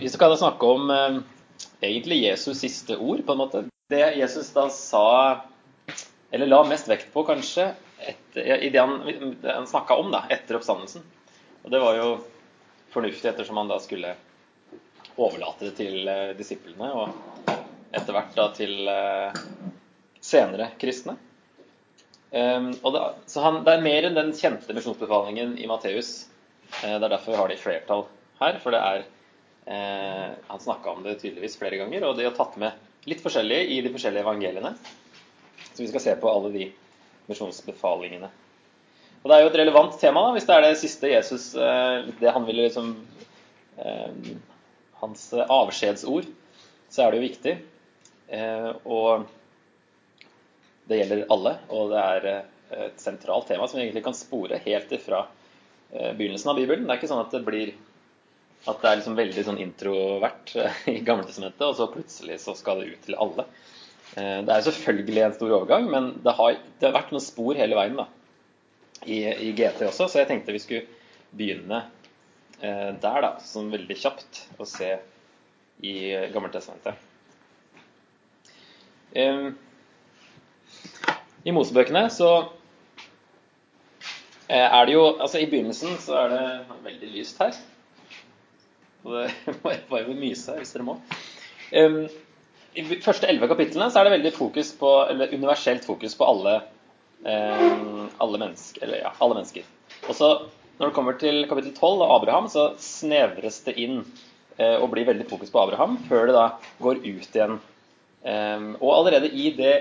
Vi skal da snakke om eh, egentlig Jesus siste ord, på en måte. Det Jesus da sa, eller la mest vekt på, kanskje, etter, i det han, det han snakka om da, etter oppstandelsen. Og det var jo fornuftig, ettersom han da skulle overlate det til eh, disiplene, og etter hvert da til eh, senere kristne. Um, og det, så han, det er mer enn den kjente misjonsbefalingen i Matteus. Det er derfor vi har det i flertall her, for det er Eh, han snakka om det tydeligvis flere ganger, og de har tatt med litt forskjellig i de forskjellige evangeliene. Så vi skal se på alle de misjonsbefalingene. Og Det er jo et relevant tema, da, hvis det er det siste Jesus eh, Det han ville liksom eh, Hans avskjedsord, så er det jo viktig. Og det gjelder alle, og det er et sentralt tema som vi egentlig kan spore helt ifra begynnelsen av Bibelen. Det er ikke sånn at det blir at det er liksom veldig sånn introvert i Gammeltestamentet, og så plutselig så skal det ut til alle. Eh, det er selvfølgelig en stor overgang, men det har, det har vært noen spor hele veien da, i, i, GT også, så jeg tenkte vi skulle begynne eh, der, da, sånn veldig kjapt, å se i Gammeltestamentet. Eh, I Mosebøkene så er det jo Altså, i begynnelsen så er det veldig lyst her. Det bare vil myse hvis dere må. Um, I de første elleve kapitlene så er det veldig fokus på, eller universelt fokus på alle, um, alle, mennesker, eller, ja, alle mennesker. Og så når det kommer til kapittel 12 og Abraham, så snevres det inn uh, og blir veldig fokus på Abraham før det da går ut igjen. Um, og allerede i det,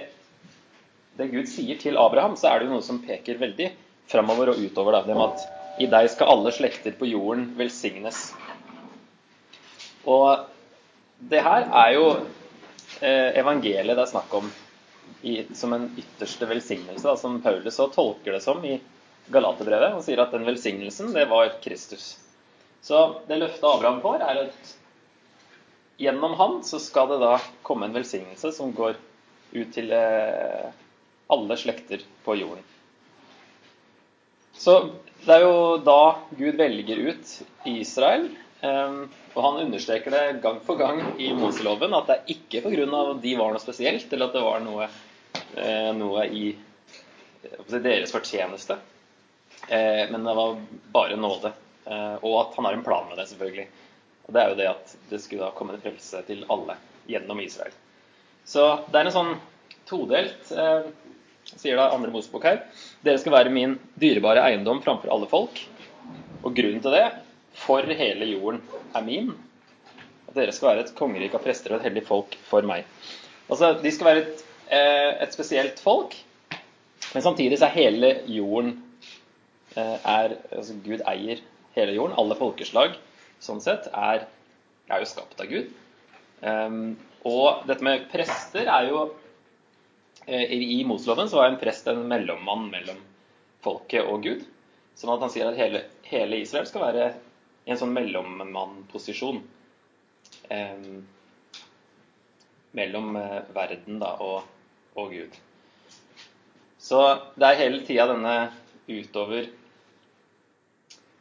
det Gud sier til Abraham, så er det jo noe som peker veldig framover og utover. Da, det med at i deg skal alle slekter på jorden velsignes. Og det her er jo eh, evangeliet det er snakk om i, som en ytterste velsignelse, da, som Paulus så tolker det som i Galaterbrevet. Han sier at den velsignelsen, det var Kristus. Så det løftet Abraham får, er at gjennom han så skal det da komme en velsignelse som går ut til eh, alle slekter på jorden. Så det er jo da Gud velger ut Israel Um, og han understreker det gang på gang i Moseloven at det er ikke pga. at de var noe spesielt, eller at det var noe, uh, noe i deres fortjeneste. Uh, men det var bare nåde. Uh, og at han har en plan med det, selvfølgelig. Og det er jo det at det skulle da komme en frelse til alle gjennom Israel. Så det er en sånn todelt sier da andre Mosebok her. Dere skal være min dyrebare eiendom framfor alle folk. Og grunnen til det for hele jorden er min. At dere skal være et kongerike av prester og et hellig folk for meg. Altså, De skal være et, eh, et spesielt folk, men samtidig så er hele jorden eh, er, altså Gud eier hele jorden. Alle folkeslag sånn sett er, er jo skapt av Gud. Um, og dette med prester er jo eh, I Mosloven så var en prest en mellommann mellom folket og Gud. Sånn at han sier at hele, hele Israel skal være i en sånn mellommannposisjon eh, mellom verden da, og, og, Gud. Så det er hele tida denne utover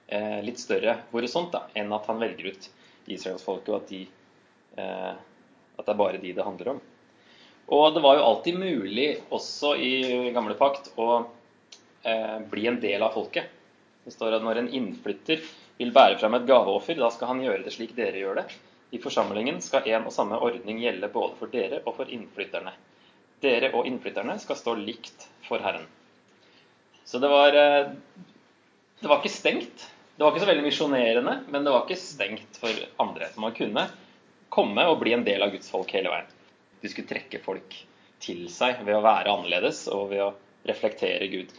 eh, litt større horisont da, enn at han velger ut israelsfolket, og at, de, eh, at det er bare de det handler om. Og det var jo alltid mulig, også i gamle pakt, å eh, bli en del av folket. Det står at når en innflytter vil bære frem et gaveoffer, da skal han gjøre det slik dere gjør det. I forsamlingen skal en og samme ordning gjelde både for dere og for innflytterne. Dere og innflytterne skal stå likt for Herren. Så det var, eh, det var ikke stengt. Det var ikke så veldig misjonerende, men det var ikke stengt for andre. Så man kunne komme og bli en del av Guds folk hele veien. De skulle trekke folk til seg ved å være annerledes og ved å reflektere Gud.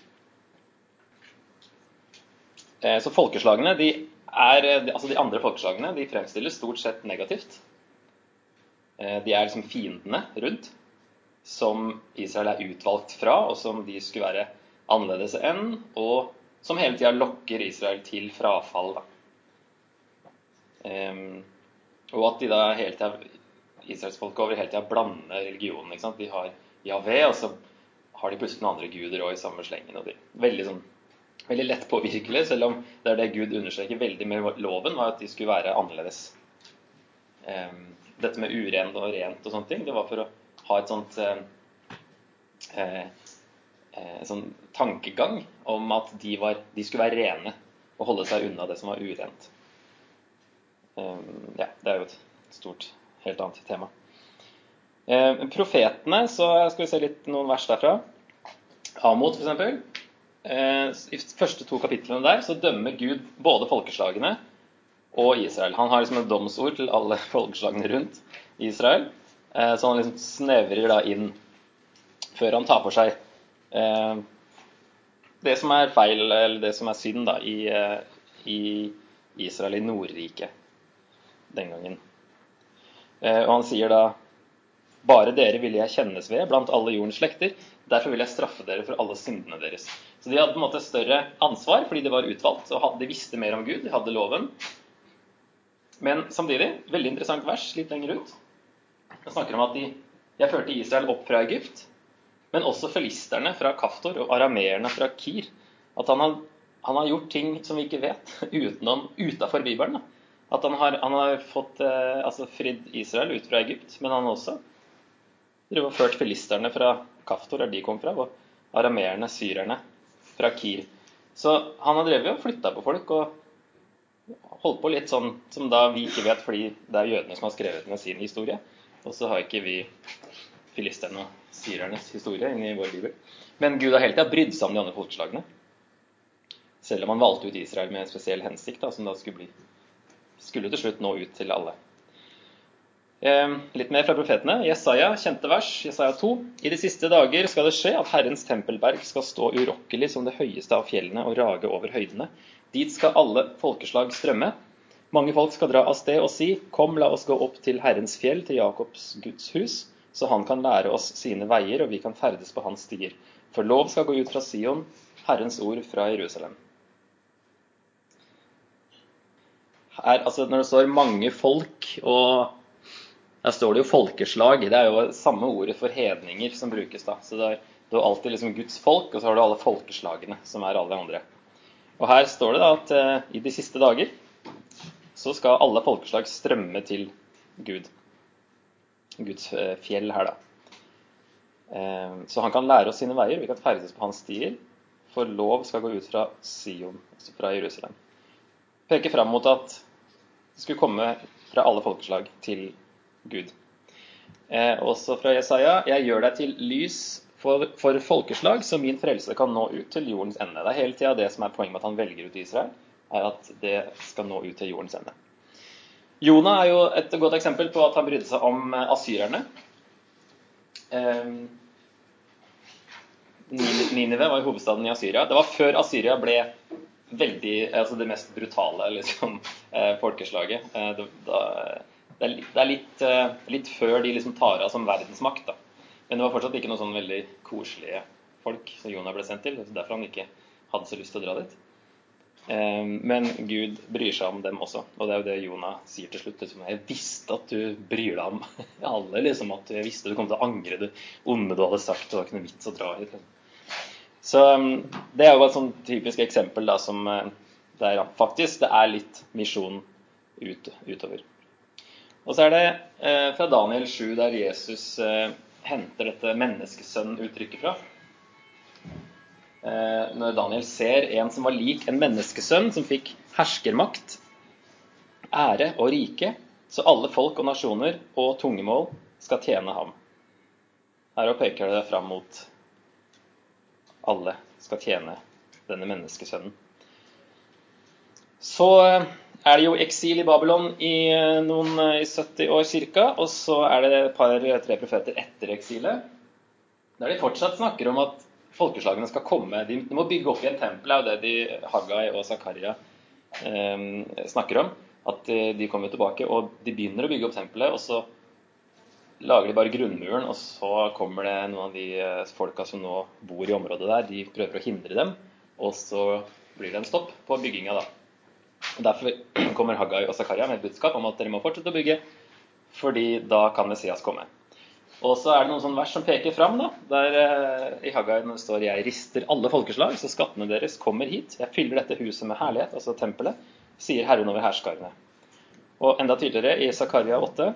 Eh, så folkeslagene, de, er, altså de andre folkeslagene de fremstilles stort sett negativt. Eh, de er liksom fiendene rundt, som Israel er utvalgt fra, og som de skulle være annerledes enn, og som hele tida lokker Israel til frafall. Um, og at de da hele tida Israelsfolket over hele tida blander religionen. ikke sant? De har Javé, og så har de plutselig noen andre guder òg i samme slengen. og de, Veldig sånn veldig lett påvirkelig, selv om det er det Gud understreker veldig med loven, var at de skulle være annerledes. eh, dette med urent og rent og sånne ting. Det var for å ha et sånt eh, eh, sånn tankegang om at de, var, de, skulle være rene og holde seg unna det som var urent. ja, det er jo et stort, helt annet tema. profetene, så skal vi se litt noen vers derfra. Amot, f.eks. Eh, I de første to kapitlene der så dømmer Gud både folkeslagene og Israel. Han har liksom et domsord til alle folkeslagene rundt Israel. Eh, så han liksom snevrer da inn før han tar for seg eh, det som er feil, eller det som er synd, da, i, i Israel, i Nordriket den gangen. Og han sier da bare dere ville jeg kjennes ved blant alle jordens slekter. Derfor vil jeg straffe dere for alle syndene deres. Så de hadde på en måte større ansvar fordi de var utvalgt og de visste mer om Gud. De hadde loven. Men samtidig, veldig interessant vers litt lenger ut. Det snakker om at de, jeg førte Israel opp fra Egypt, men også filisterne fra Kaftor og arameerne fra Kir. At han har, han har, gjort ting som vi ikke vet, utenom, utafor Bibelen. At han har, han har fått eh, altså fridd Israel ut fra Egypt, men han også drevet og ført filisterne fra Kaftor, der de kom fra, og arameerne, syrerne, fra Kir. Så han har drevet og flytta på folk og holdt på litt sånn som da vi ikke vet, fordi det er jødene som har skrevet med sin historie. Og så har ikke vi filistene og syrernes historie inni vår bibel. Men Gud har hele tida brydd seg om de andre folkeslagene. Selv om han valgte ut Israel med en spesiell hensikt, da, som da skulle, bli, skulle til slutt nå ut til alle. Ehm, litt mer fra profetene. Jesaja, kjente vers, Jesaja 2. I de siste dager skal det skje at Herrens tempelberg skal stå urokkelig som det høyeste av fjellene og rage over høydene. Dit skal alle folkeslag strømme. Mange folk skal dra av sted og si, Kom, la oss gå opp til Herrens fjell, til Jakobs Guds hus, så han kan lære oss sine veier, og vi kan ferdes på hans stier. For lov skal gå ut fra Sion, Herrens ord fra Jerusalem. Her, altså, når det står 'mange folk' og der står det jo folkeslag. Det er jo samme ordet for hedninger som brukes da. Så det er, du har alltid liksom Guds folk, og så har du alle folkeslagene, som er alle andre. Og her står det da at eh, i de siste dager så skal alle folkeslag strømme til Gud. Guds eh, fjell her, da. Eh, så han kan lære oss sine veier, vi kan ferdes på hans stier. For lov skal gå ut fra Sion, altså fra Jerusalem. Peker fram mot at det skulle komme fra alle folkeslag til Gud. Eh, også fra Jesaja Jeg gjør deg til lys for, for, folkeslag, så min frelse kan nå ut til jordens ende. Det er hele tida det som er poenget med at han velger ut Israel, er at det skal nå ut til jordens ende. Jonah er jo et godt eksempel på at han brydde seg om eh, asyrerne. Eh, Ninive var hovedstaden i Asyria. Det var før Asyria ble veldig, altså det mest brutale liksom, eh, folkeslaget. Da, det er, det er litt, litt, før de liksom tar av som verdensmakt. da. Men det var fortsatt ikke noen sånn veldig koselige folk som Jonah ble sendt til. Derfor han ikke hadde så lyst til å dra dit. Um, men Gud bryr seg om dem også. Og det er jo det Jonah sier til slutt. Liksom, jeg visste at du bryr deg om alle. liksom, at Jeg visste du kom til å angre det onde du hadde sagt. Det var ikke noe vits å dra hit. Liksom. Så um, det er jo et sånn typisk eksempel da, som uh, der faktisk det er litt misjon ut, utover. Og så er det eh, fra Daniel 7, der Jesus eh, henter dette menneskesønn-uttrykket fra. Eh, når Daniel ser en som var lik en menneskesønn, som fikk herskermakt, ære og rike, så alle folk og nasjoner og tungemål skal tjene ham. Her peker det fram mot alle skal tjene denne menneskesønnen. Så eh, er det jo eksil i Babylon i eh, noen eh, i 70 år ca. Og så er det et par-tre profeter etter eksilet, der de fortsatt snakker om at folkeslagene skal komme. De, må bygge opp igjen tempelet, er det de Haggai og Zakaria eh, snakker om. At de, de kommer tilbake, og de begynner å bygge opp tempelet, og så lager de bare grunnmuren, og så kommer det noen av de eh, folka som nå bor i området der, de prøver å hindre dem, og så blir det en stopp på bygginga da. Og Derfor kommer Haggai og Zakaria med et budskap om at dere må fortsette å bygge, fordi da kan Messias komme. Og så er det noen sånne vers som peker fram, da, der eh, i Haggai når det står 'Jeg rister alle folkeslag, så skattene deres kommer hit'. 'Jeg fyller dette huset med herlighet', altså tempelet, sier Herren over herskarene. Og enda tydeligere i Zakaria 8.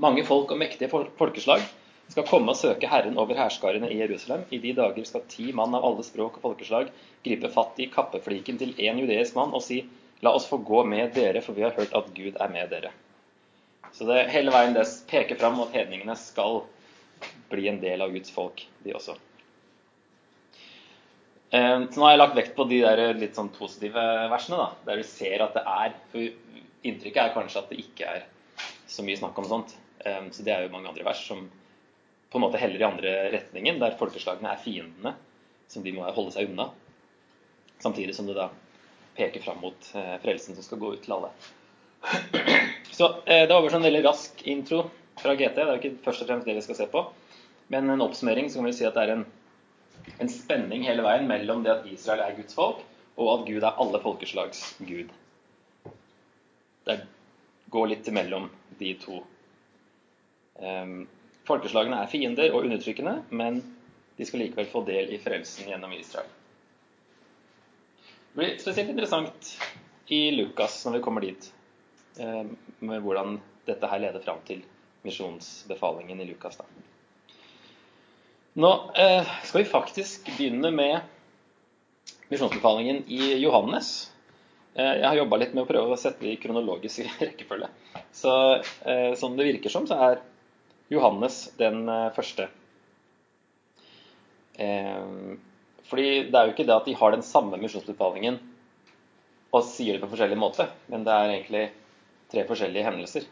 Mange folk og mektige folkeslag skal komme og søke Herren over hærskarene i Jerusalem. I de dager skal ti mann av alle språk og folkeslag gripe fatt i kappefliken til én judeisk mann og si La oss få gå med dere, for vi har hørt at Gud er med dere. Så det hele veien det peker fram at hedningene skal bli en del av Guds folk, de også. Eh, så nå har jeg lagt vekt på de der litt sånn positive versene, da, der du ser at det er For inntrykket er kanskje at det ikke er så mye snakk om sånt. Eh, så det er jo mange andre vers som på en måte heller i andre retningen, der folkeslagene er fiendene som de må holde seg unna. Samtidig som det da peker fram mot eh, frelsen som skal gå ut til alle. Så eh, det var bare sånn veldig rask intro fra GT. Det er jo ikke først og fremst det vi skal se på. Men en oppsummering så kan vi si at det er en, en spenning hele veien mellom det at Israel er Guds folk, og at Gud er alle folkeslags Gud. Det går litt mellom de to. Um, folkeslagene er fiender og undertrykkende, men de skal likevel få del i frelsen gjennom Israel. Blir spesielt interessant i Lukas når vi kommer dit, eh, med hvordan dette her leder fram til misjonsbefalingen i Lukas. Da. Nå eh, skal vi faktisk begynne med misjonsbefalingen i Johannes. Eh, jeg har jobba litt med å prøve å sette det i kronologisk rekkefølge. Så som det virker som, så er Johannes den første. Fordi det er jo ikke det at de har den samme misjonsbefalingen og sier det på forskjellig måte, men det er egentlig tre forskjellige hendelser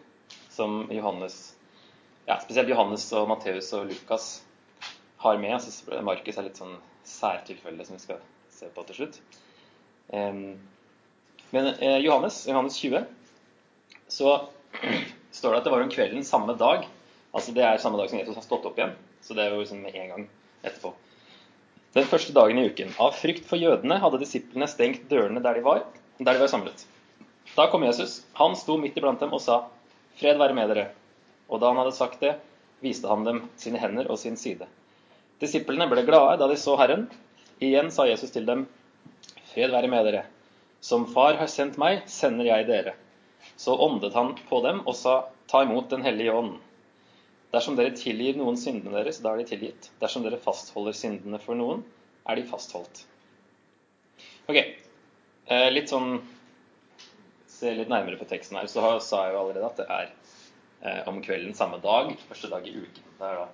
som Johannes ja, Spesielt Johannes og Matteus og Lukas har med. Altså Markus er litt sånn særtilfelle som vi skal se på til slutt. Men eh, Johannes, Johannes 20, så står det at det var om kvelden samme dag. Altså det er samme dag som Jesus har stått opp igjen. Så det er jo liksom med en gang etterpå den første dagen i uken. Av frykt for jødene hadde disiplene stengt dørene der de var, der de var samlet. Da kom Jesus. Han sto midt iblant dem og sa, 'Fred være med dere.' Og da han hadde sagt det, viste han dem sine hender og sin side. Disiplene ble glade da de så Herren. Igjen sa Jesus til dem, 'Fred være med dere. Som Far har sendt meg, sender jeg dere.' Så åndet han på dem og sa, 'Ta imot Den hellige ånd.' Dersom dere tilgir noen syndene deres, da er de tilgitt. Dersom dere fastholder syndene for noen, er de fastholdt. Ok, eh, litt sånn Se litt nærmere på teksten her, så sa jeg jo allerede at det er eh, om kvelden samme dag, første dag i uken. Det er da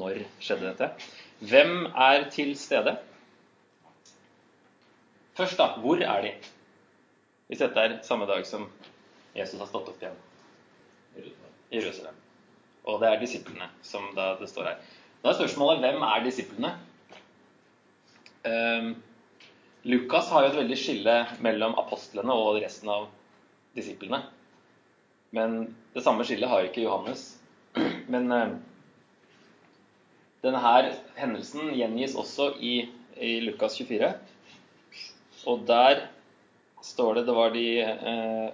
når skjedde dette. Hvem er til stede? Først, da. Hvor er de? Hvis dette er samme dag som Jesus har stått opp igjen. I Jerusalem. Og det er disiplene, som da det står her. Da er spørsmålet hvem er disiplene? Um, Lukas har jo et veldig skille mellom apostlene og resten av disiplene. Men det samme skillet har ikke Johannes. Men um, denne her hendelsen gjengis også i, i, Lukas 24. Og der står det det var de eh,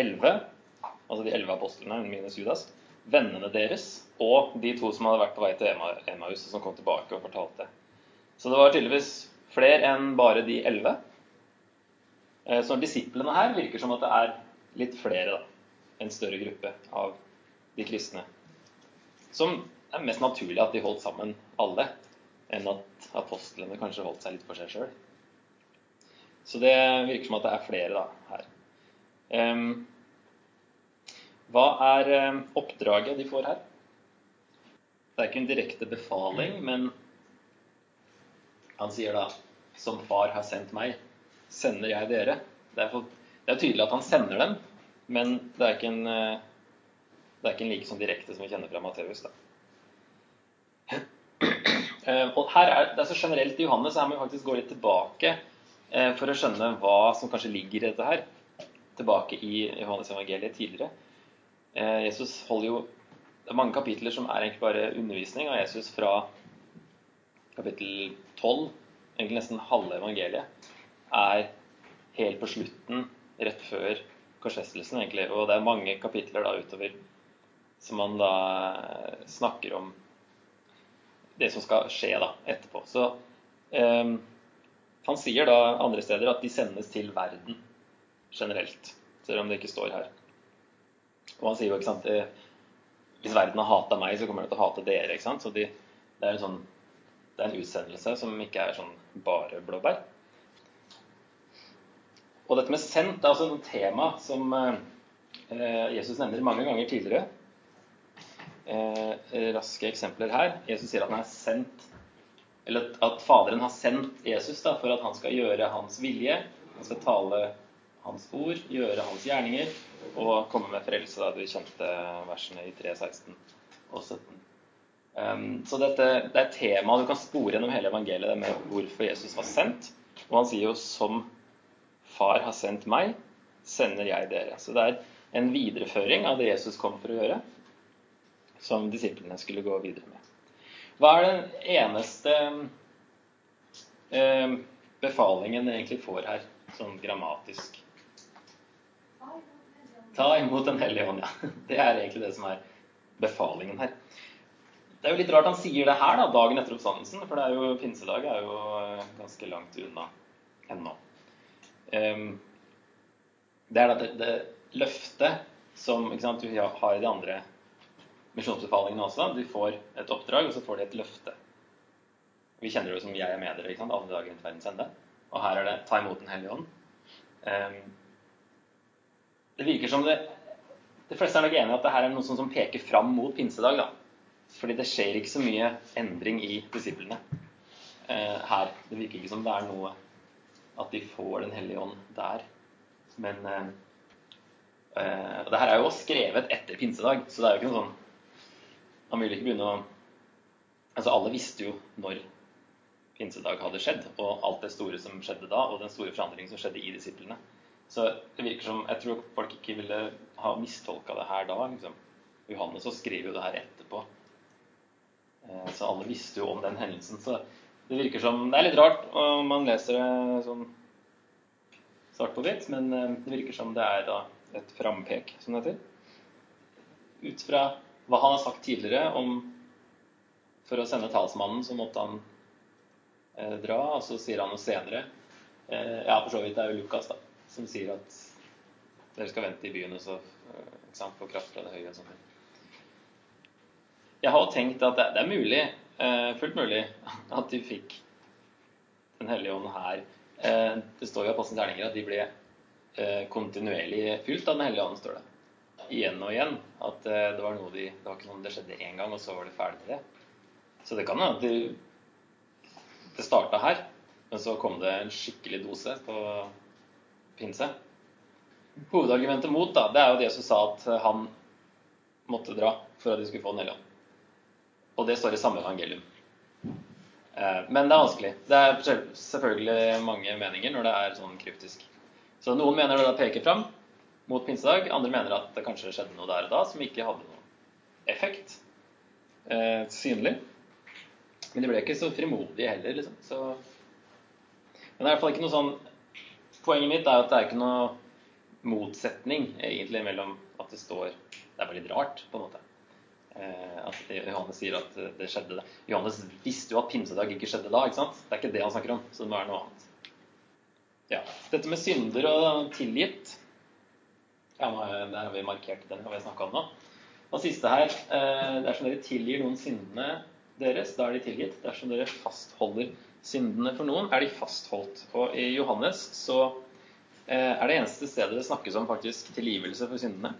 elleve, eh, altså de elleve apostlene minus Judas, vennene deres og de to som hadde vært på vei til Emmaus, og som kom tilbake og fortalte. Så det var tydeligvis flere enn bare de elleve. Eh, så disiplene her virker som at det er litt flere, da. En større gruppe av de kristne. Som er mest naturlig at de holdt sammen alle, enn at apostlene kanskje holdt seg litt for seg sjøl. Så det virker som at det er flere da, her. Um, hva er eh, oppdraget de får her? Det er ikke en direkte befaling, men han sier da Som far har sendt meg, sender jeg dere. Det er, for, det er tydelig at han sender dem, men det er ikke en, eh, det er ikke en like sånn direkte som vi kjenner fra Matteus. da. og her er, det er så generelt i Johannes, så her må vi faktisk gå litt tilbake for å skjønne hva som kanskje ligger i dette her. Tilbake i Johannes evangeliet tidligere. Eh, Jesus holder jo Det er mange kapitler som er egentlig bare undervisning av Jesus fra kapittel 12, egentlig nesten halve evangeliet, er helt på slutten, rett før korsfestelsen, egentlig. Og det er mange kapitler da utover som man da snakker om det som skal skje da etterpå. Så um, han sier da andre steder at de sendes til verden generelt, selv om det ikke står her. Og han sier jo, ikke sant eh, Hvis verden har hata meg, så kommer de til å hate dere. ikke sant? Så de, det er sånn det er en utsendelse som ikke er sånn bare blåbær. Og dette med sendt er også et tema som eh, Jesus nevner mange ganger tidligere. Eh, raske eksempler her. Jesus sier at han er sendt Eller at Faderen har sendt Jesus da, for at han skal gjøre hans vilje. Han skal tale hans ord, gjøre hans gjerninger og komme med frelse. Da, de kjente versene i 3, 16 og 17. Um, så dette, det er et tema du kan spore gjennom hele evangeliet, det med hvorfor Jesus var sendt. Og han sier jo 'som Far har sendt meg, sender jeg dere'. Så det er en videreføring av det Jesus kom for å gjøre, som disiplene skulle gå videre med. Hva er den eneste eh, befalingen dere egentlig får her, sånn grammatisk? Ta imot Den hellige ånd, ja. Det er egentlig det som er befalingen her. Det er jo litt rart han sier det her da, dagen etter oppstandelsen, for det er jo, pinsedag er jo eh, ganske langt unna ennå. Um, det er det, det løftet som sant, du har i de andre misjonsbefalingene også. De får et oppdrag, og så får de et løfte. Vi kjenner det som 'jeg er med dere' ikke sant? alle dager rundt verdens ende. Og her er det 'ta imot Den hellige ånd'. Um, det virker som det De fleste er nok enige i at det her er noe som peker fram mot pinsedag. da. Fordi det skjer ikke så mye endring i disiplene eh, her. Det virker ikke som det er noe at de får Den hellige ånd der. Men eh, eh, Og det her er jo skrevet etter pinsedag, så det er jo ikke noe sånn Han vil ikke begynne å Altså, alle visste jo når pinsedag hadde skjedd, og alt det store som skjedde da, og den store forandringen som skjedde i disiplene. Så det virker som Jeg tror folk ikke ville ha mistolka det her da. liksom. Johannes så skriver jo det her etterpå. Eh, så alle visste jo om den hendelsen. Så det virker som Det er litt rart om man leser det sånn svart på hvitt, men eh, det virker som det er da et frampek, som det heter. Ut fra hva han har sagt tidligere om For å sende talsmannen så måtte han eh, dra, og så sier han noe senere eh, Ja, for så vidt det er jo Lukas, da, som sier at dere skal vente i byen og så eh, få kraft fra det høye. og sånt. Jeg har tenkt at det, er mulig, eh, fullt mulig at de fikk Den hellige ånd her. Eh, det står jo i Apostelens gjerninger at de ble kontinuerlig fylt av Den hellige ånd, står det. Igjen og igjen. At det var noe de Det var ikke noe det skjedde én gang, og så var de ferdig med det. Så det kan hende at de, det starta her, men så kom det en skikkelig dose på pinse. Hovedargumentet mot da, det er jo det som sa at han måtte dra for at de skulle få Den hellige. Og det står i samme evangelium. Eh, men det er vanskelig. Det er selvfølgelig mange meninger når det er sånn kryptisk. Så noen mener det da peker fram mot pinsedag. Andre mener at det kanskje skjedde noe der og da som ikke hadde noen effekt eh, synlig. Men de ble ikke så frimodige heller, liksom. Så... Men det er i hvert fall ikke noe sånn Poenget mitt er at det er ikke noe motsetning egentlig mellom at det står Det er bare litt rart, på en måte. Eh, at Johannes sier at det skjedde. det. Johannes visste jo at pinsedag ikke skjedde da. ikke sant? Det er ikke det han snakker om. Så det må være noe annet. Ja, Dette med synder og tilgitt ja, Der har vi markert den har vi snakka om nå. Og siste her eh, Dersom dere tilgir noen syndene deres, da er de tilgitt. Dersom dere fastholder syndene for noen, er de fastholdt. Og i Johannes så eh, er det eneste stedet det snakkes om faktisk tilgivelse for syndene.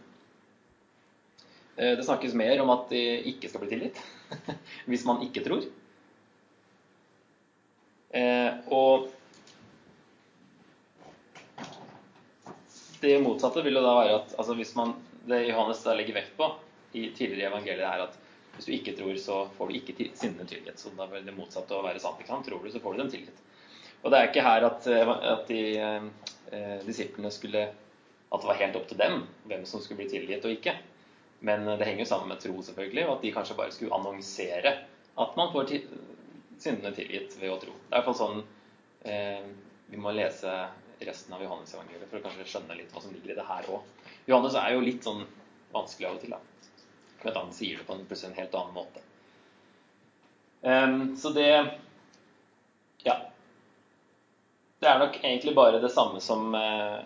Eh, det snakkes mer om at de ikke skal bli tilgitt hvis man ikke tror. Eh, og det motsatte vil jo da være at altså hvis man, det Johannes da legger vekt på i tidligere evangeliet, er at hvis du ikke tror, så får du ikke sinnene tilgitt. Så da vil det motsatte å være sant. Ikke sant? Tror du, så får du dem tilgitt. Og det er ikke her at, eh, at de eh, disiplene skulle At det var helt opp til dem hvem som skulle bli tilgitt og ikke. Men det henger jo sammen med tro, selvfølgelig, og at de kanskje bare skulle annonsere at man får syndene tilgitt ved å tro. Det er iallfall sånn eh, vi må lese resten av Johannes-evangeliet for å kanskje skjønne litt hva som ligger i det her òg. Johannes er jo litt sånn vanskelig av og til. da. At han sier det på en, en helt annen måte. Um, så det Ja. Det er nok egentlig bare det samme som, uh,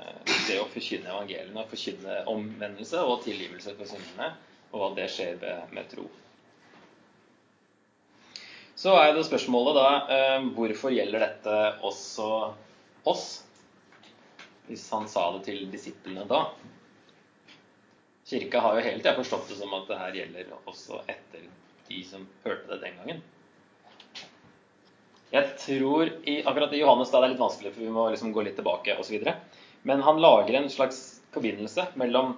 det å forkynne evangeliene, å forkynne omvendelse og tilgivelse for syndene, og at det skjer med, med tro. Så er det spørsmålet da uh, hvorfor gjelder dette også oss? Hvis han sa det til disiplene da. Kirka har jo hele tida forstått det som at det her gjelder også etter de som hørte det den gangen. Jeg tror i, akkurat i Johannes da det er litt vanskelig, for vi må liksom gå litt tilbake osv. Men han lager en slags forbindelse mellom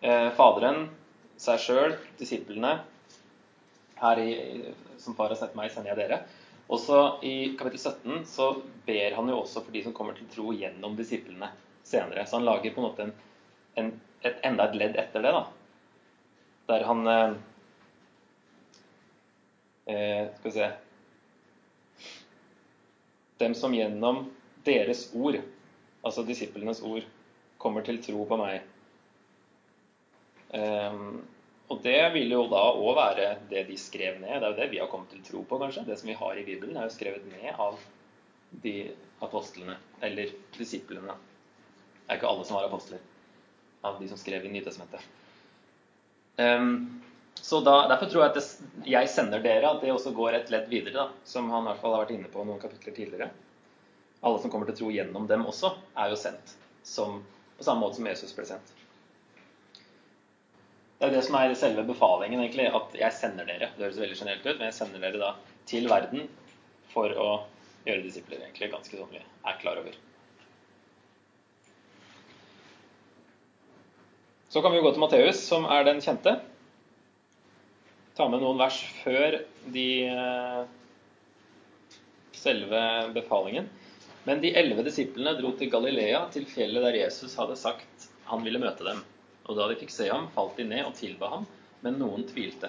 eh, Faderen, seg sjøl, disiplene. Her i, som far har sett meg, sender jeg dere. Også i kapittel 17 så ber han jo også for de som kommer til tro gjennom disiplene senere. Så han lager på en måte en, en, et, enda et ledd etter det, da. Der han eh, eh Skal vi se Dem som gjennom deres ord, altså disiplenes ord, kommer til tro på meg. Eh, og det vil jo da òg være det de skrev ned. Det er jo det vi har kommet til tro på, kanskje. Det som vi har i Bibelen, er jo skrevet ned av de apostlene, eller disiplene. Det er ikke alle som var apostler, av de som skrev i Nytestamentet. Um, så da, Derfor tror jeg at det, jeg sender dere, at det også går et ledd videre, da, som han i hvert fall har vært inne på noen kapitler tidligere. Alle som kommer til å tro gjennom dem også, er jo sendt, som, på samme måte som Jesus ble sendt. Det er det som er selve befalingen, egentlig. At jeg sender dere. Det høres veldig generelt ut, men jeg sender dere da til verden for å gjøre disipler, egentlig. Ganske sånn vi er klar over. Så kan vi jo gå til Matteus, som er den kjente. Ta med noen vers før de eh, selve befalingen. Men de elleve disiplene dro til Galilea, til fjellet der Jesus hadde sagt han ville møte dem. Og da de fikk se ham, falt de ned og tilba ham, men noen tvilte.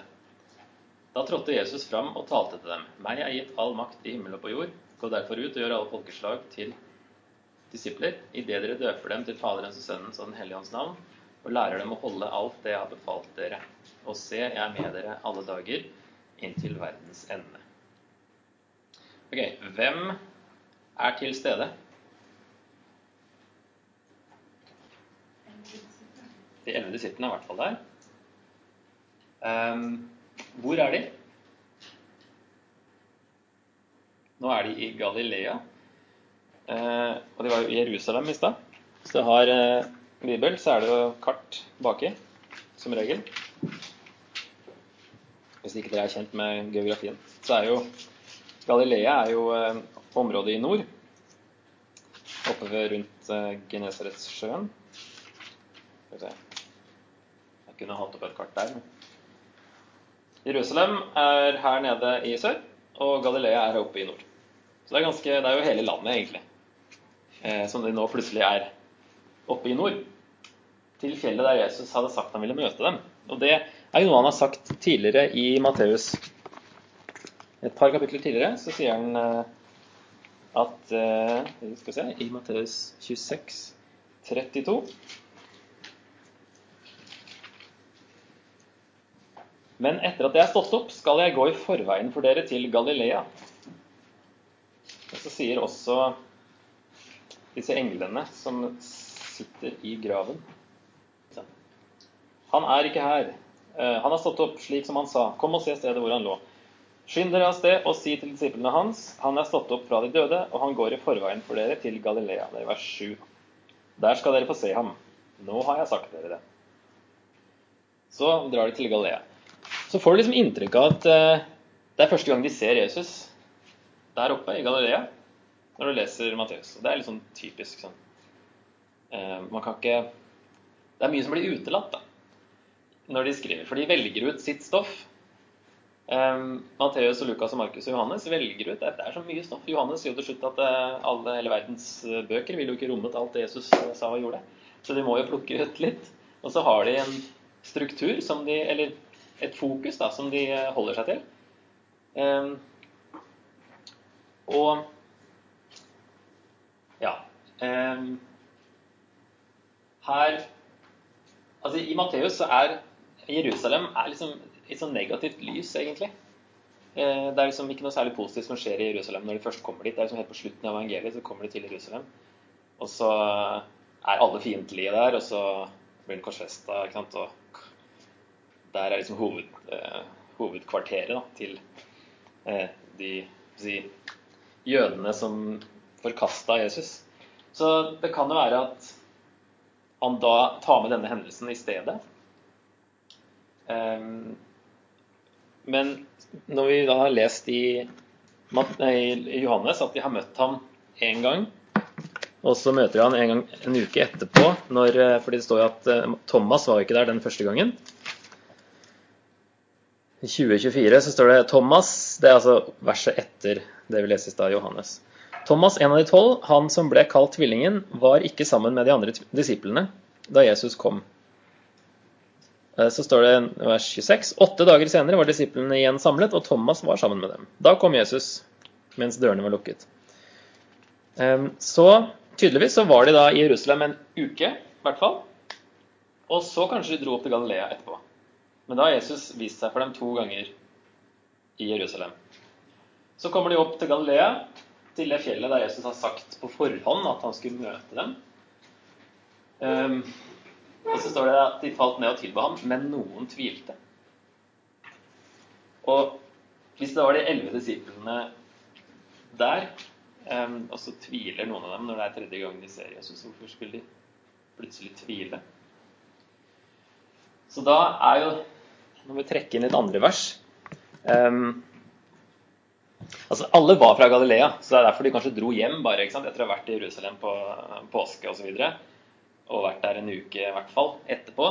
Da trådte Jesus fram og talte til dem. Meg er gitt all makt i himmel og på jord. Gå derfor ut og gjør alle folkeslag til disipler, idet dere døper dem til Faderens og Sønnens og Den hellige ånds navn, og lærer dem å holde alt det jeg har befalt dere. Og se, jeg er med dere alle dager inntil verdens ende. Ok, hvem er til stede? De elleve disiplene er i hvert fall der. Um, hvor er de? Nå er de i Galilea. Uh, og de var jo i Jerusalem i stad. Så det har uh, bibel, så er det jo kart baki, som regel. Hvis ikke dere er kjent med geografien. Så er jo Galilea er jo uh, området i nord. Oppe ved rundt uh, Genesaretsjøen. Jeg kunne hatt opp et kart der. Jerusalem er her nede i sør, og Galilea er oppe i nord. Så det er, ganske, det er jo hele landet, egentlig, eh, som de nå plutselig er oppe i nord. Til fjellet der Jesus hadde sagt han ville møte dem. Og det er jo noe han har sagt tidligere i Matteus. Et par kapitler tidligere så sier han eh, at eh, Skal vi se I Matteus 26, 32 Men etter at jeg er stått opp, skal jeg gå i forveien for dere til Galilea. Og så sier også disse englene som sitter i graven Han er ikke her. Eh, han har stått opp slik som han sa. Kom og se stedet hvor han lå. Skynd dere av sted og si til disiplene hans, han er stått opp fra de døde, og han går i forveien for dere til Galilea. Det er vers 7. Der skal dere få se ham. Nå har jeg sagt dere det. Så drar de til Galilea så får du liksom inntrykk av at uh, det er første gang de ser Jesus der oppe i Galilea, når du leser Matteus. Det er litt sånn typisk sånn. Uh, man kan ikke Det er mye som blir utelatt da, når de skriver. For de velger ut sitt stoff. Um, Matteus, og Lukas, og Markus og Johannes velger ut at Det er så mye stoff. Johannes sier jo til slutt at alle, hele verdens bøker ville jo ikke rommet alt det Jesus sa og gjorde. Så de må jo plukke ut litt. Og så har de en struktur som de Eller et fokus da, som de holder seg til. Um, og ja um, Her Altså, i Matteus så er Jerusalem er liksom et sånn negativt lys, egentlig. Uh, det er liksom ikke noe særlig positivt som skjer i Jerusalem når de først kommer dit. Det er liksom helt på slutten av evangeliet så kommer de til Jerusalem. Og så er alle fiendtlige der, og så blir den korsfesta. Og der er liksom hoved, eh, hovedkvarteret da, til eh, de si, jødene som forkasta Jesus. Så det kan jo være at han da tar med denne hendelsen i stedet. Um, men når vi da har lest i, Johannes at de har møtt ham én gang, og så møter de han en, gang, en uke etterpå, når, eh, fordi det står jo at eh, Thomas var ikke der den første gangen. I 2024 så står det Thomas, det er altså verset etter det vi leser i stad, Johannes. Thomas, en av de tolv, han som ble kalt tvillingen, var ikke sammen med de andre disiplene da Jesus kom. Eh, så står det vers 26.: Åtte dager senere var disiplene igjen samlet, og Thomas var sammen med dem. Da kom Jesus mens dørene var lukket. Så tydeligvis så var de da i Jerusalem en uke, i hvert fall. Og så kanskje de dro opp til Galilea etterpå. Men da har Jesus vist seg for dem to ganger i Jerusalem. Så kommer de opp til Galilea, til det fjellet der Jesus har sagt på forhånd at han skulle møte dem. Og så står det at de falt ned og tilba ham, men noen tvilte. Og hvis det var de elleve disiplene der, um, og så tviler noen av dem når det er tredje gang de ser Jesus, hvorfor skulle de plutselig tvile? Så da er jo Når vi trekker inn et andre vers um, Altså, Alle var fra Galilea, så det er derfor de kanskje dro hjem bare ikke sant? etter å ha vært i Jerusalem på påske osv. Og, så og vært der en uke i hvert fall etterpå.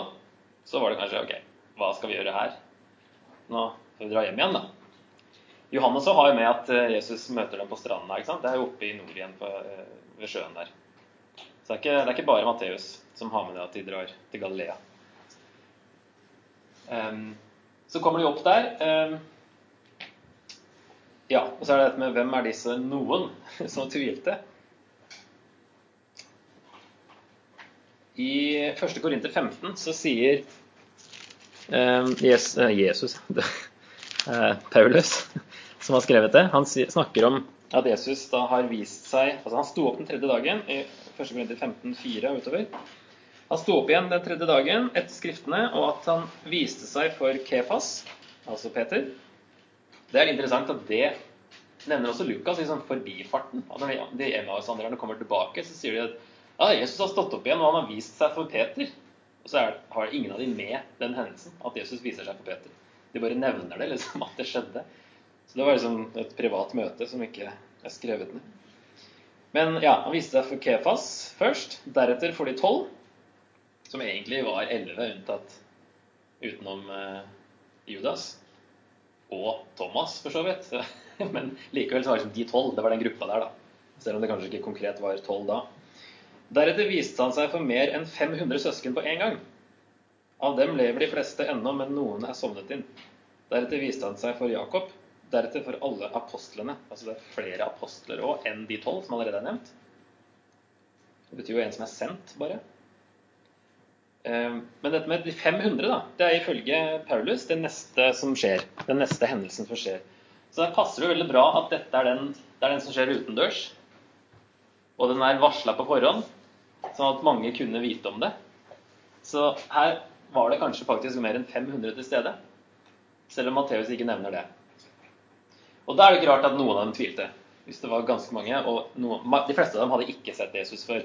Så var det kanskje OK, hva skal vi gjøre her? Nå får vi dra hjem igjen, da. Johannes har jo med at eh, Jesus møter dem på stranda. ikke sant? Det er jo oppe i nord igjen på, eh, ved sjøen der. Så det er ikke, det er ikke bare Matteus som har med det at de drar til Galilea. Um, så kommer de opp der. Um, ja, og så er det dette med hvem er disse noen som tvilte? I 1. Korinter 15 så sier um, Jesus, uh, Jesus uh, Paulus, som har skrevet det, han snakker om at Jesus da har vist seg altså Han sto opp den tredje dagen i 1. Korinter 15, 4 og utover. Han sto opp igjen den tredje dagen etter Skriftene, og at han viste seg for Kephas, altså Peter, det er interessant at det nevner også Lukas i sånn forbifarten. At når de Emmaus-vandrerne kommer tilbake, så sier de at ja, Jesus har stått opp igjen, og han har vist seg for Peter. Og så er, har ingen av dem med den hendelsen, at Jesus viser seg for Peter. De bare nevner det, liksom, at det skjedde. Så det var liksom et privat møte som ikke er skrevet ned. Men ja, han viste seg for Kefas først, deretter for de tolv, som egentlig var elleve unntatt utenom eh, Judas og Thomas, for så vidt. Men likevel så var det liksom de tolv. Det var den gruppa der, da. Selv om det kanskje ikke konkret var tolv da. Deretter viste han seg for mer enn 500 søsken på en gang. Av dem lever de fleste ennå, men noen er sovnet inn. Deretter viste han seg for Jakob, deretter for alle apostlene. Altså det er flere apostler òg enn de tolv som allerede er nevnt. Det betyr jo en som er sendt, bare. Ehm, men dette med de 500, da, det er ifølge Paulus det neste som skjer. Den neste hendelsen som skjer. Så der passer det veldig bra at dette er den, det er den som skjer utendørs. Og den er varsla på forhånd, sånn at mange kunne vite om det. Så her var det kanskje faktisk mer enn 500 til stede. Selv om Matteus ikke nevner det. Og da er det ikke rart at noen av dem tvilte. Hvis det var ganske mange. Og noen, de fleste av dem hadde ikke sett Jesus før.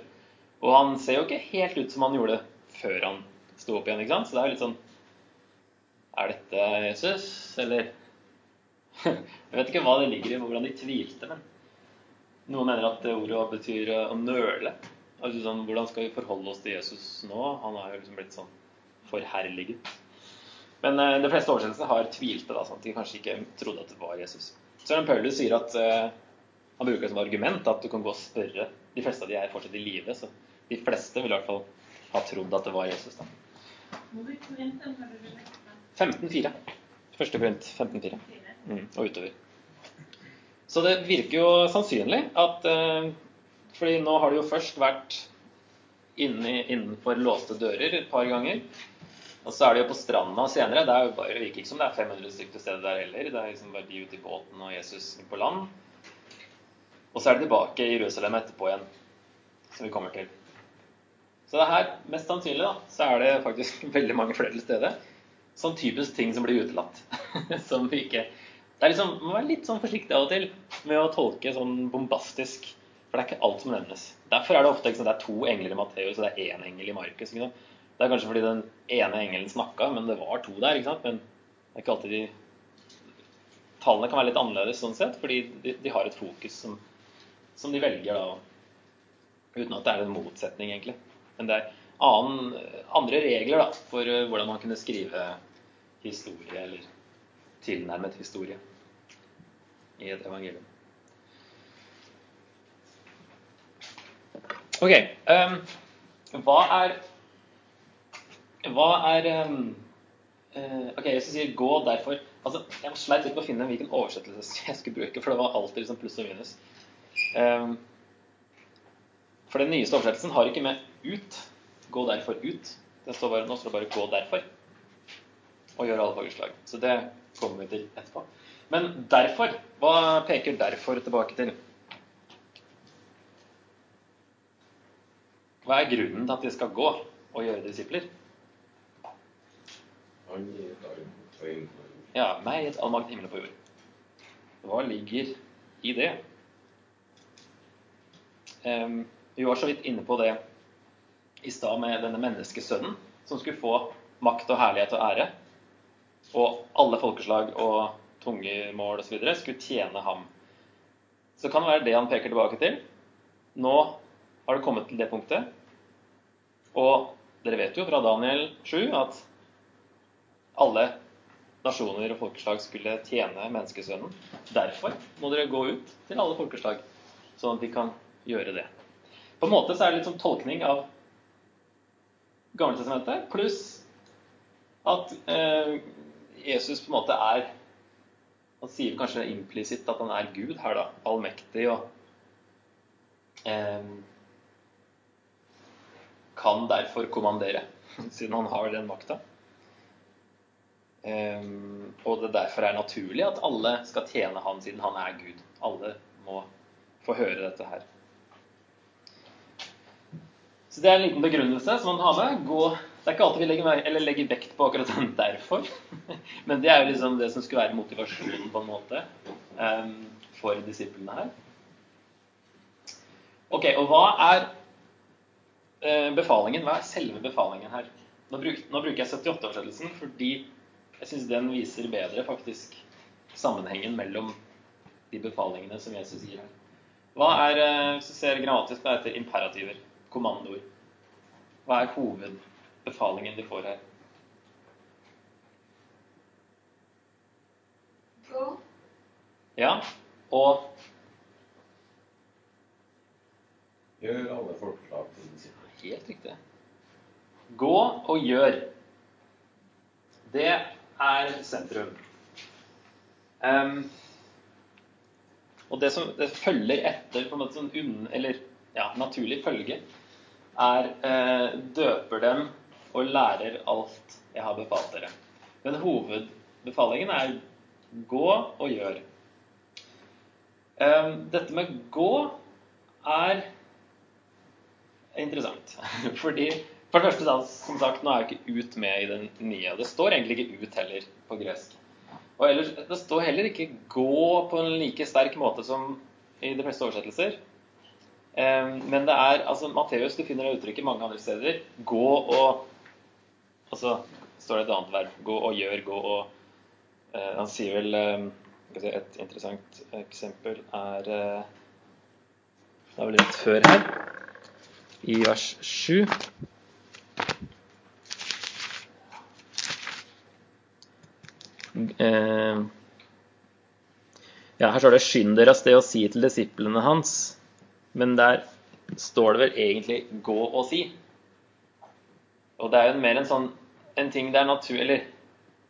Og han ser jo ikke helt ut som han gjorde før han sto opp igjen. ikke sant? Så det er jo litt sånn Er dette Jesus, eller Jeg vet ikke hva det ligger i, hvordan de tvilte, men noen mener at ordet betyr å nøle. Altså sånn, Hvordan skal vi forholde oss til Jesus nå? Han er jo liksom blitt sånn forherliget. Men eh, de fleste oversettelser har tvilte, da, sånn at de kanskje ikke trodde at det var Jesus. Søren Paulus sier at eh, han bruker det som argument at du kan gå og spørre De fleste av de er fortsatt i live, så de fleste vil i hvert fall ha trodd at det var Jesus. da. 15,4. Første Korint 15,4. Mm, og utover. Så det virker jo sannsynlig at eh, fordi nå har det jo først vært inni, innenfor låste dører et par ganger. Og så er det jo på stranda senere. Det, er jo bare, det virker ikke som det er 500 stykker til stede der heller. Det er liksom bare de ute i båten og Jesus på land. Og så er det tilbake i Jerusalem etterpå igjen, som vi kommer til. Så det her, mest sannsynlig da, så er det faktisk veldig mange flere til stede. Sånn typisk ting som blir utelatt. som vi ikke det er liksom, Man må være litt sånn forsiktig av og til med å tolke sånn bombastisk. For det er ikke alt som nevnes. Derfor er det ofte sånn, det er to engler i Matteus og det er én engel i Markus. Det er kanskje fordi den ene engelen snakka, men det var to der. ikke sant? Men det er ikke alltid de Tallene kan være litt annerledes sånn sett, fordi de, de har et fokus som, som, de velger da, uten at det er en motsetning, egentlig. Men det er annen, andre regler da, for uh, hvordan man kunne skrive historie, eller tilnærmet historie, i et evangelium. Ok. Um, hva er Hva er um, uh, Ok, jeg skal si 'gå derfor'. Altså, Jeg sleit litt med å finne hvilken oversettelse jeg skulle bruke, for det var alltid liksom pluss og minus. Um, for den nyeste oversettelsen har ikke med 'ut'. Gå derfor ut. Det står bare, nå står det bare 'gå derfor'. Og gjør alle fagutslag. Så det kommer vi til etterpå. Men derfor, hva peker derfor tilbake til? Hva er grunnen til at de skal gå og gjøre disipler? Han gir ja, meg et all makt himmel og på jord. Hva ligger i det? Um, vi var så vidt inne på det i stad med denne menneskesønnen som skulle få makt og herlighet og ære. Og alle folkeslag og tungemål osv. skulle tjene ham. Så kan det være det han peker tilbake til. Nå har det kommet til det punktet. Og dere vet jo fra Daniel 7 at alle nasjoner og folkeslag skulle tjene menneskesønnen. Derfor må dere gå ut til alle folkeslag, sånn at de kan gjøre det. På en måte så er det litt sånn tolkning av Gammeltestamentet, pluss at eh, Jesus på en måte er Han sier kanskje implisitt at han er Gud her, da. Allmektig og eh, Kan derfor kommandere, siden han har den makta. Um, og det derfor er naturlig at alle skal tjene han siden han er Gud. Alle må få høre dette her. Så det er en liten begrunnelse som man har med. Gå, det er ikke alltid vi legger, legger, vekt på akkurat den 'derfor', men det er jo liksom det som skulle være motivasjonen på en måte um, for disiplene her. Ok, Og hva er befalingen? Hva er selve befalingen her? Nå, bruk, nå bruker jeg 78-oversettelsen fordi jeg syns den viser bedre faktisk sammenhengen mellom de befalingene som Jesus gir her. Hva er, eh, hvis du ser grammatisk, på, heter imperativer? Kommandoer. Hva er hovedbefalingen de får her? Gå. Ja, og Gjør alle folkeslag til. Helt riktig. Gå og gjør. Det er sentrum. Um, og det som det følger etter på en måte sånn unn, eller ja, naturlig følge, er uh, døper dem og lærer alt jeg har befalt dere. Men hovedbefalingen er gå og gjør. Um, dette med gå er interessant. Fordi for det første, som sagt, nå er jo ikke 'ut' med i den nye. Det står egentlig ikke 'ut' heller på gresk. Og ellers, det står heller ikke 'gå' på en like sterk måte som i de fleste oversettelser. Men det er altså Matteus, du finner det uttrykket mange andre steder. Gå og Og så står det et annet verb. Gå og gjør, gå og uh, Han sier vel Et interessant eksempel er uh, Det er vel litt før her, i vers 7. eh, ja, Her står det 'skynd dere av sted og si til disiplene hans'. Men der står det vel egentlig 'gå og si'. Og det er jo mer en sånn en ting det er naturlig Eller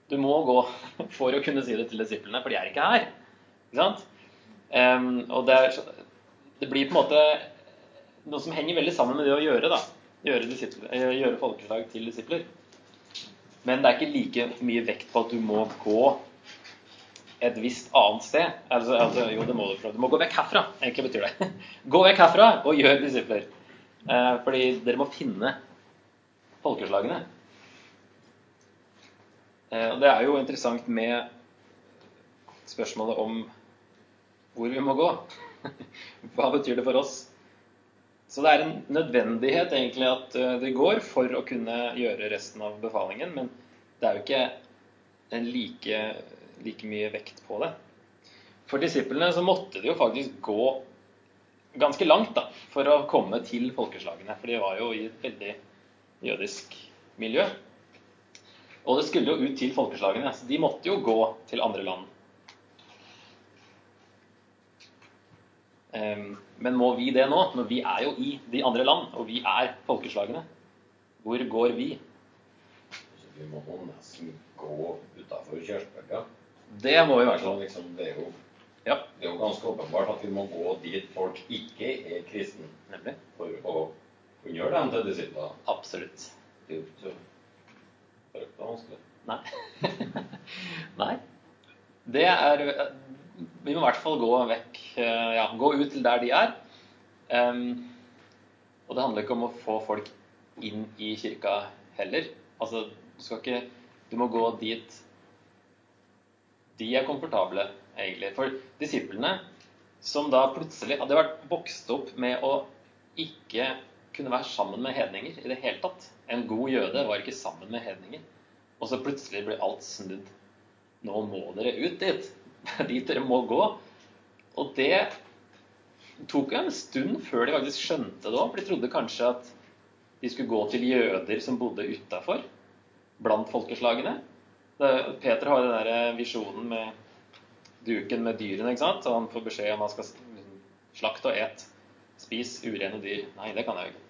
du må gå for å kunne si det til disiplene, for de er ikke her. Ikke sant? Um, og det, er, det, blir på en måte noe som henger veldig sammen med det å gjøre, da. Gjøre, gjøre folkeslag til disipler. Men det er ikke like mye vekt på at du må gå et visst annet sted. Altså, altså, jo, det må du, du må gå vekk herfra, egentlig betyr det. Gå vekk herfra og gjør disipler. Eh, fordi dere må finne folkeslagene. Eh, og det er jo interessant med spørsmålet om hvor vi må gå. Hva betyr det for oss? Så det er en nødvendighet egentlig at eh, det går for å kunne gjøre resten av befalingen, men det er jo ikke like, like mye vekt på det. For disiplene så måtte de jo faktisk gå ganske langt da, for å komme til folkeslagene. For de var jo i et veldig jødisk miljø. Og det skulle jo ut til folkeslagene, så de måtte jo gå til andre land. Men må vi det nå, når vi er jo i de andre land, og vi er folkeslagene? Hvor går vi? Så vi må nesten gå utafor Kjørsberga. Det må vi i hvert fall. Liksom, det, er jo, Ja, det er jo ganske åpenbart at vi må gå dit folk ikke er kristne, nemlig. for å kunne gjøre dem til disipler. Absolutt. Det er jo ikke så vanskelig. Nei. Nei. Det er Vi må i hvert fall gå vekk eh, Ja, gå ut til der de er. Um, og det handler ikke om å få folk inn i kirka heller. Altså, du skal ikke Du må gå dit de er komfortable, egentlig. For disiplene, som da plutselig hadde vært vokst opp med å ikke kunne være sammen med hedninger i det hele tatt. En god jøde var ikke sammen med hedninger. Og så plutselig blir alt snudd. Nå må dere ut dit. Dit dere må gå. Og det tok en stund før de faktisk skjønte det òg. For de trodde kanskje at de skulle gå til jøder som bodde utafor, blant folkeslagene. Peter har den der visjonen med duken med dyrene, ikke sant? Og han får beskjed om han skal slakte og et. Spis urene dyr. Nei, det kan jeg jo ikke.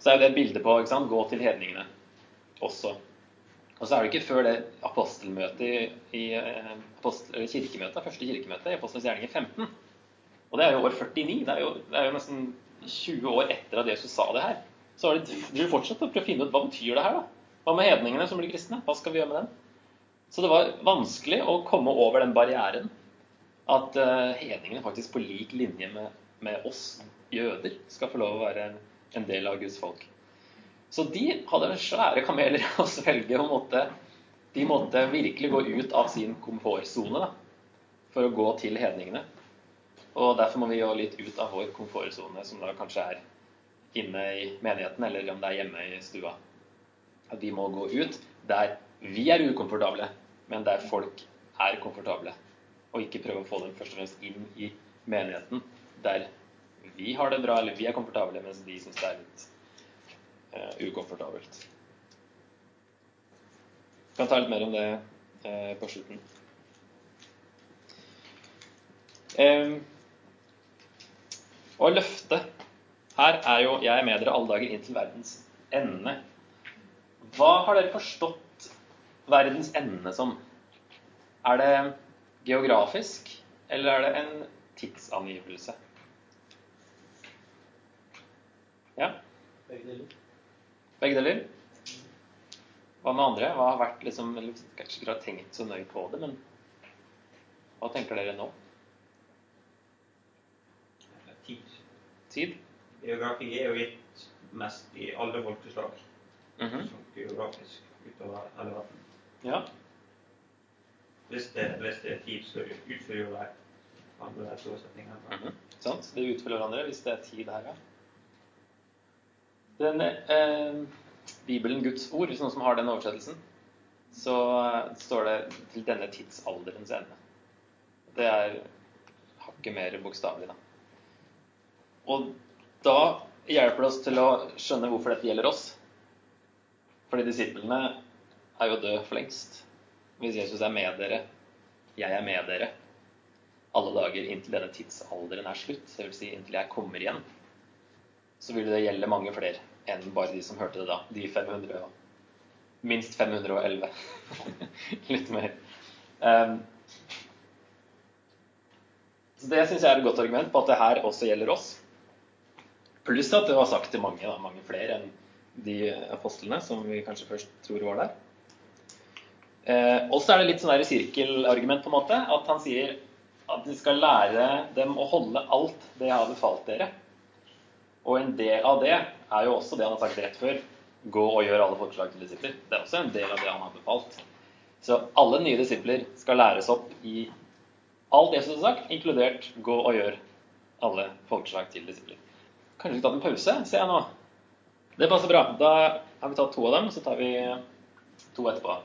Så er jo det bildet på ikke sant? gå til hedningene også. Og så er det ikke før det apostelmøtet i, i eh, apostel, kirkemøtet, første kirkemøte i Apostelens gjerninger 15. Og det er jo år 49. Det er jo, det er jo nesten 20 år etter at Jesus sa det her. Så har de, fortsatt å prøve å finne ut hva betyr det her, da? Hva med hedningene som blir kristne? Hva skal vi gjøre med dem? Så det var vanskelig å komme over den barrieren at uh, hedningene faktisk på lik linje med, med oss jøder skal få lov å være en del av Guds folk. Så de hadde svære kameler å svelge. og måtte, De måtte virkelig gå ut av sin komfortsone for å gå til hedningene. Og derfor må vi gå litt ut av vår komfortsone, som da kanskje er inne i menigheten, eller om det er hjemme i stua. At vi må gå ut der vi er ukomfortable, men der folk er komfortable. Og ikke prøve å få dem først og fremst inn i menigheten der vi har det bra, eller vi er komfortable, mens de syns det er litt ukomfortabelt. Vi kan ta litt mer om det uh, på slutten. Og løftet her er jo 'Jeg er med dere alle dager inn til verdens ende'. Hva har dere forstått verdens ende som? Er det geografisk, eller er det en tidsangivelse? Ja? Begge deler. Begge deler? Hva med andre? Hva har vært liksom, eller Kanskje ikke har tenkt så nøye på det, men hva tenker dere nå? Tid. Tid? Geografi er jo gitt mest i alle folkeslag. Mhm. sånn geografisk utover hele verden. Ja. Hvis det, hvis det er tid, så utfører jo det andre forutsetninger. Mhm. Sant? Det utfører hverandre hvis det er tid her, ja. Den eh, Bibelen Guds ord, sånn som har den oversettelsen, så eh, står det 'til denne tidsalderens ende'. Det er hakket mer bokstavelig, da. Og da hjelper det oss til å skjønne hvorfor dette gjelder oss. Fordi disiplene er jo døde for lengst. Hvis Jesus er med dere, jeg er med dere, alle dager inntil denne tidsalderen er slutt, vil si inntil jeg kommer igjen, så vil det gjelde mange flere enn bare de som hørte det da. De 500 og minst 511. Litt mer. Um, så Det syns jeg er et godt argument på at det her også gjelder oss. Pluss at det var sagt til mange, da, mange flere enn de apostlene som vi kanskje først tror var der. Eh, og så er det litt sånn der sirkelargument, på en måte. At han sier at de skal lære dem å holde alt det jeg har befalt dere. Og en del av det er jo også det han har sagt rett før. gå og gjør alle folkeslag til disipler. Det er også en del av det han har befalt. Så alle nye disipler skal læres opp i alt Jesus har sagt, inkludert gå og gjør alle folkeslag til disipler. Kanskje vi tar en pause, ser jeg nå. Det passer bra. Da har vi tatt to av dem, så tar vi to etterpå.